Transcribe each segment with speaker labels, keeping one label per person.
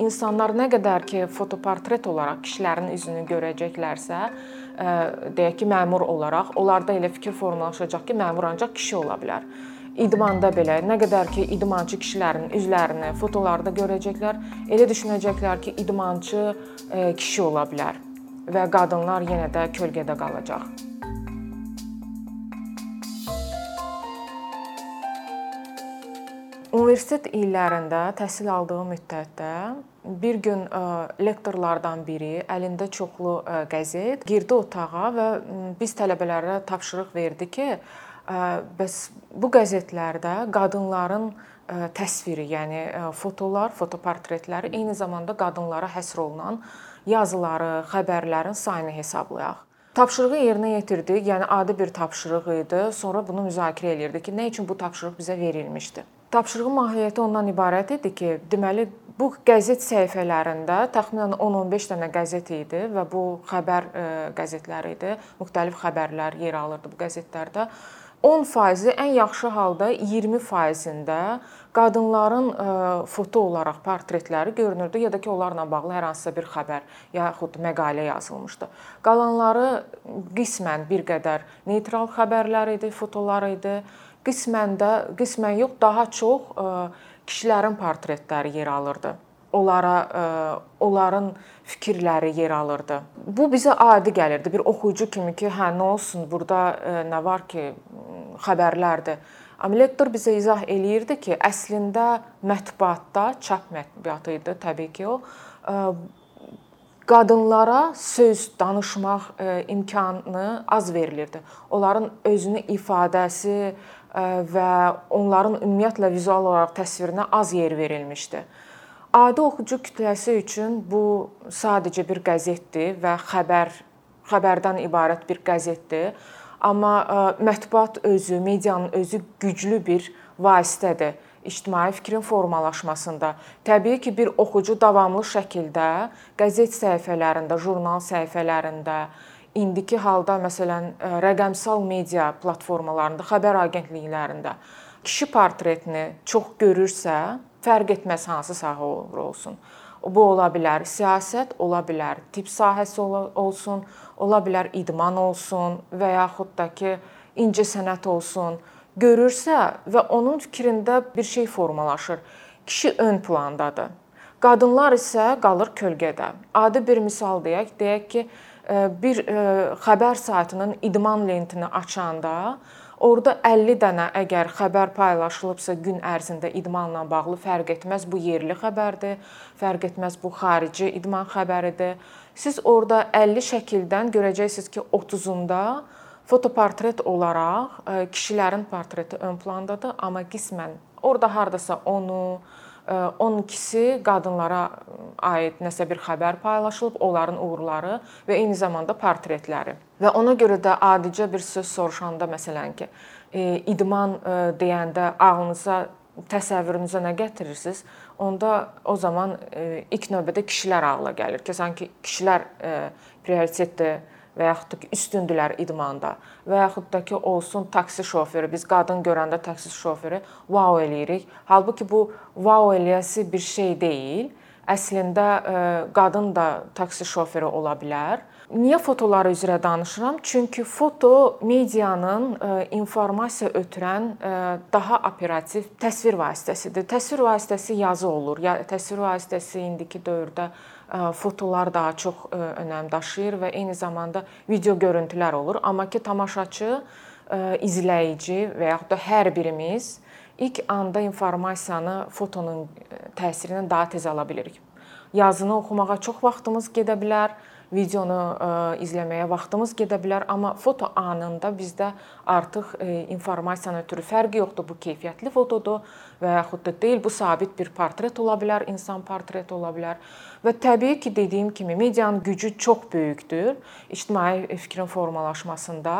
Speaker 1: insanlar nə qədər ki fotoportret olaraq kişilərin üzünü görəcəklərsə, deyək ki, məmur olaraq onlarda elə fikir formalaşacaq ki, məmur ancaq kişi ola bilər. İdmanda belə nə qədər ki idmançı kişilərin üzlərini fotolarda görəcəklər, elə düşünəcəklər ki, idmançı kişi ola bilər və qadınlar yenə də kölgədə qalacaq. Universitet illərində təhsil aldığım müddətdə bir gün lektorlardan biri əlində çoxlu qəzet girdi otağa və biz tələbələrə tapşırıq verdi ki, bəs bu qəzetlərdə qadınların təsviri, yəni fotolar, fotoportretləri eyni zamanda qadınlara həsr olunan yazıları, xəbərlərin sayını hesablayaq. Tapşırığı yerinə yetirdik. Yəni adi bir tapşırıq idi. Sonra bunu müzakirə elirdik ki, nə üçün bu tapşırıq bizə verilmişdi. Tapşırığın mahiyyəti ondan ibarət idi ki, deməli bu qəzet səhifələrində təxminən 10-15 dənə qəzet idi və bu xəbər e, qəzetləri idi. Müxtəlif xəbərlər yer alırdı bu qəzetlərdə. 10% ən yaxşı halda 20%-də qadınların e, foto olaraq portretləri görünürdü ya da ki, onlarla bağlı hər hansısa bir xəbər yaxud məqalə yazılmışdı. Qalanları qismən bir qədər neytral xəbərlər idi, fotolar idi qismən də, qismən yox, daha çox e, kişilərin portretləri yer alırdı. Onlara e, onların fikirləri yer alırdı. Bu bizə adi gəlirdi. Bir oxuyucu kimi ki, hə nə olsun, burada e, nə var ki, xəbərlərdir. Amma lektor bizə izah eləyirdi ki, əslində mətbuatda, çap mətbuatı idi təbii ki, o qadınlara söz danışmaq imkanı az verilirdi. Onların özünü ifadəsi, və onların ümumiyyətlə vizual olaraq təsvirinə az yer verilmişdi. Adi oxucu kütləsi üçün bu sadəcə bir qəzetdir və xəbər xəbərdən ibarət bir qəzetdir. Amma mətbuat özü, medianın özü güclü bir vasitədir ictimai fikrin formalaşmasında. Təbii ki, bir oxucu davamlı şəkildə qəzet səhifələrində, jurnal səhifələrində, indiki halda məsələn e, rəqəmsal media platformalarında, xəbər agentliklərində kişi portretini çox görürsə, fərq etməz hansı sahə olur olsun. Bu ola bilər siyasət, ola bilər tibb sahəsi olsun, ola bilər idman olsun və yaxud da ki, incəsənət olsun. Görürsə və onun fikrində bir şey formalaşır. Kişi ön plandadır. Qadınlar isə qalır kölgədə. Adi bir misal deyək, deyək ki, bir xəbər saytının idman lentini açanda Orda 50 dənə əgər xəbər paylaşılıbsa gün ərzində idmanla bağlı fərq etməz bu yerli xəbərdir, fərq etməz bu xarici idman xəbəridir. Siz orada 50 şəkildən görəcəksiniz ki, 30-unda fotoportret olaraq kişilərin portreti ön plandadır, amma qismən orada hardasa onu 12-si qadınlara aid nəsə bir xəbər paylaşılıb, onların uğurları və eyni zamanda portretləri. Və ona görə də adicə bir söz soruşanda məsələn ki, idman deyəndə ağlınıza təsəvvürünüzə nə gətirirsiniz? Onda o zaman ilk növbədə kişilər ağla gəlir ki, sanki kişilər prioritetdir və yaxud da ki, üstündülər idmanda və yaxud da ki, olsun taksi şoförü. Biz qadın görəndə taksi şoförü wow eləyirik. Halbuki bu wow eləyəsi bir şey deyil. Əslində e, qadın da taksi şoförü ola bilər. Niyə fotolar üzrə danışıram? Çünki foto medianın e, informasiya ötürən e, daha operativ təsvir vasitəsidir. Təsvir vasitəsi yazı olur. Ya təsvir vasitəsi indiki dövrdə fotolar daha çox önəm daşıyır və eyni zamanda video görüntülər olur. Amma ki tamaşaçı, izləyici və yaxud da hər birimiz ilk anda informasiyanı fotonun təsirindən daha tez ala bilirik. Yazını oxumağa çox vaxtımız gedə bilər videonu ə, e, izləməyə vaxtımız gedə bilər, amma foto anında bizdə artıq ə, e, informasiyanın ötürü fərqi yoxdur. Bu keyfiyyətli fotodur və yaxud da deyil, bu sabit bir portret ola bilər, insan portreti ola bilər. Və təbii ki, dediyim kimi medianın gücü çox böyükdür ictimai fikrin formalaşmasında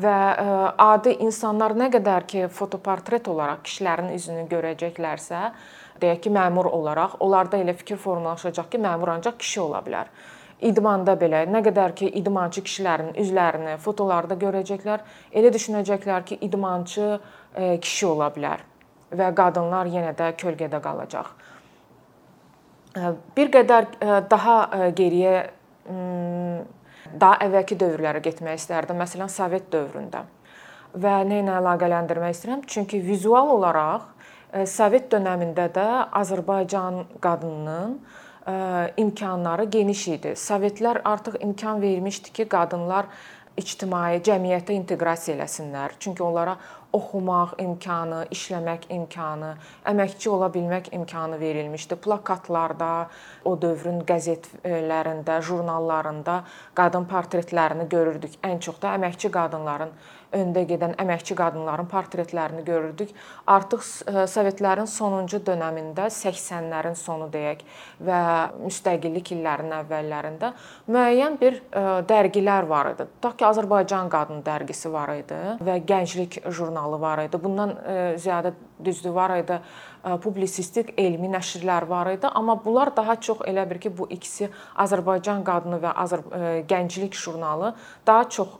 Speaker 1: və ə, e, adi insanlar nə qədər ki, fotoportret olaraq kişilərin üzünü görəcəklərsə, deyək ki, məmur olaraq onlarda elə fikir formalaşacaq ki, məmur ancaq kişi ola bilər idmanda belə nə qədər ki idmançı kişilərin üzlərini fotolarda görəcəklər, elə düşünəcəklər ki, idmançı e, kişi ola bilər və qadınlar yenə də kölgədə qalacaq. Bir qədər daha geriyə daha əvvəlki dövrlərə getmək istərdim. Məsələn, Sovet dövründə. Və nə ilə əlaqələndirmək istəyirəm? Çünki vizual olaraq Sovet dövründə də Azərbaycan qadınının imkanları geniş idi. Sovetlər artıq imkan vermişdi ki, qadınlar ictimai cəmiyyətə inteqrasiya eləsinlər. Çünki onlara oxumaq imkanı, işləmək imkanı, əməkçi ola bilmək imkanı verilmişdi. Plakatlarda, o dövrün qəzetlərində, jurnallarında qadın portretlərini görürdük. Ən çox da əməkçi qadınların öndə gedən əməkçi qadınların portretlərini görürdük. Artıq e, Sovetlərin sonuncu dövründə, 80-lərin sonu deyək və müstəqillik illərinin əvvəllərində müəyyən bir e, dərgilər var idi. Tutaq ki, Azərbaycan qadın dərgisi var idi və Gənclik jurnalı var idi. Bundan e, ziyadə düzdür var idi publisistik elmi nəşrlər var idi, amma bunlar daha çox elə bir ki, bu ikisi Azərbaycan qadını və Azər Gənclik jurnalı daha çox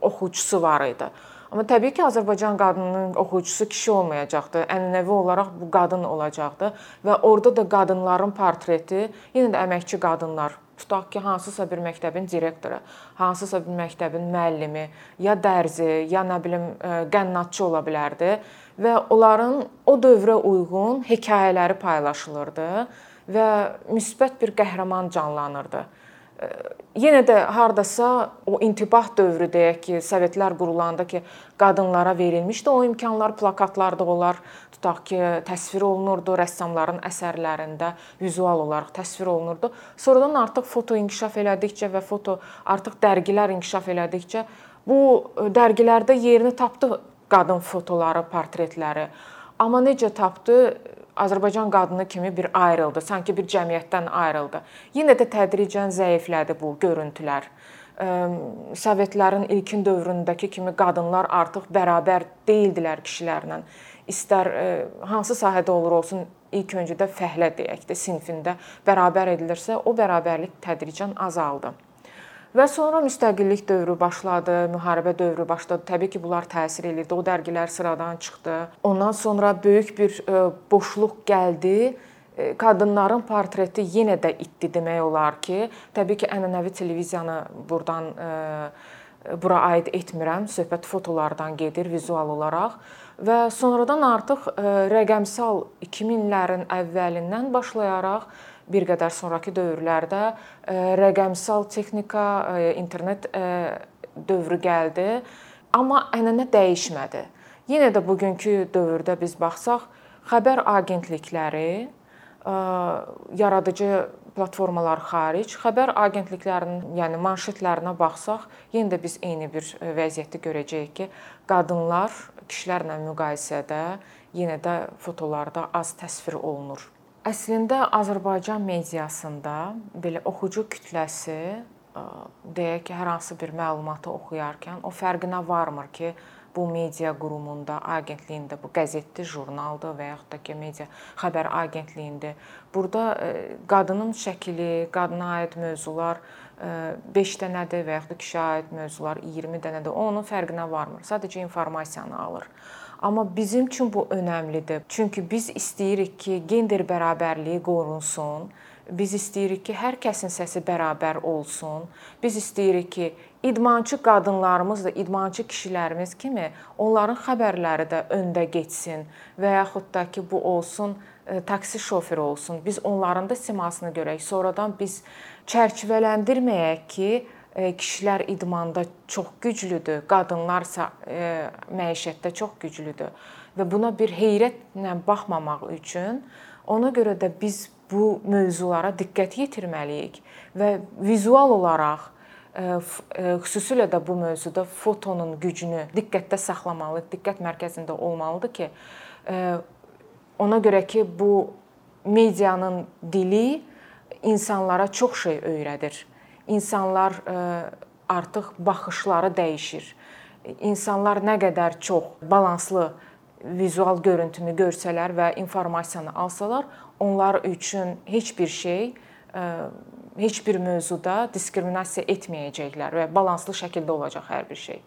Speaker 1: oxucusu var idi. Amma təbii ki, Azərbaycan qadınının oxucusu kişi olmayacaqdı. Ənənəvi olaraq bu qadın olacaqdı və orada da qadınların portreti yenə də əməkçi qadınlar tutaq ki, hansısa bir məktəbin direktoru, hansısa bir məktəbin müəllimi, ya dərzi, ya nə bilim qənnatçı ola bilərdi və onların o dövrə uyğun hekayələri paylaşılırdı və müsbət bir qəhrəman canlanırdı yenə də hardasa o intibah dövrü deyək ki, Sovetlər qurulanda ki, qadınlara verilmişdi o imkanlar plakatlarda olar, tutaq ki, təsvir olunurdu rəssamların əsərlərində, vizual olaraq təsvir olunurdu. Sonradan artıq foto inkişaf elədikcə və foto artıq dərgilər inkişaf elədikcə bu dərgilərdə yerini tapdı qadın fotoları, portretləri. Amma necə tapdı? Azərbaycan qadını kimi bir ayrıldı, sanki bir cəmiyyətdən ayrıldı. Yenə də tədricən zəiflədi bu görüntülər. Sovetlərin ilkin dövründəki kimi qadınlar artıq bərabər deyildilər kişilərlə. İstər hansı sahədə olur olsun, ilk öncədə fəhlə deyək də sinfində bərabər edilirsə, o bərabərlik tədricən azaldı. Və sonra müstəqillik dövrü başladı, müharibə dövrü başladı. Təbii ki, bunlar təsir eləyirdi. O dərgilər sıradan çıxdı. Ondan sonra böyük bir e, boşluq gəldi. E, qadınların portreti yenə də itdi demək olar ki, təbii ki, ənənəvi televiziyanı burdan e, bura aid etmirəm. Söhbət fotolardan gedir vizual olaraq və sonradan artıq rəqəmsal 2000-lərin əvvəlindən başlayaraq bir qədər sonrakı dövrlərdə e, rəqəmsal texnika, e, internet e, dövrü gəldi, amma ənənə dəyişmədi. Yenə də bugünkü dövrdə biz baxsaq, xəbər agentlikləri yaradıcı platformalar xaric xəbər agentliklərinin, yəni manşetlərinə baxsaq, yenə də biz eyni bir vəziyyəti görəcəyik ki, qadınlar kişilərlə müqayisədə yenə də fotolarda az təsvir olunur. Əslində Azərbaycan mediasında belə oxucu kütləsi deyək ki, hər hansı bir məlumatı oxuyarkən o fərqinə varmır ki, bu media qurumunda, agentliyində, bu qəzetdir, jurnaldır və yaxud da ki, media xəbər agentliyində. Burada qadının şəkli, qadına aid mövzular 5 dənədir və yaxud da kişiyə aid mövzular 20 dənədir. O onun fərqinə varmır. Sadəcə informasiyanı alır. Amma bizim üçün bu önəmlidir. Çünki biz istəyirik ki, gender bərabərliyi qorunsun. Biz istəyirik ki, hər kəsin səsi bərabər olsun. Biz istəyirik ki, idmançı qadınlarımız da, idmançı kişilərimiz kimi onların xəbərləri də öndə getsin və yaxud da ki, bu olsun e, taksi şoförü olsun. Biz onların da simasını görək. Sonradan biz çərçivələndirməyək ki, kişilər idmanda çox güclüdür, qadınlarsa e, məişətdə çox güclüdür və buna bir heyrətlə baxmamaq üçün ona görə də biz bu mövzulara diqqət yetirməliyik və vizual olaraq e, xüsusilə də bu mövzuda fotonun gücünü diqqətdə saxlamalıyıq, diqqət mərkəzində olmalıdır ki, ona görə ki, bu medianın dili insanlara çox şey öyrədir insanlar e, artıq baxışları dəyişir. İnsanlar nə qədər çox balanslı vizual görüntünü görsələr və informasiyanı alsalar, onlar üçün heç bir şey e, heç bir mövzuda diskriminasiya etməyəcəklər və balanslı şəkildə olacaq hər bir şey.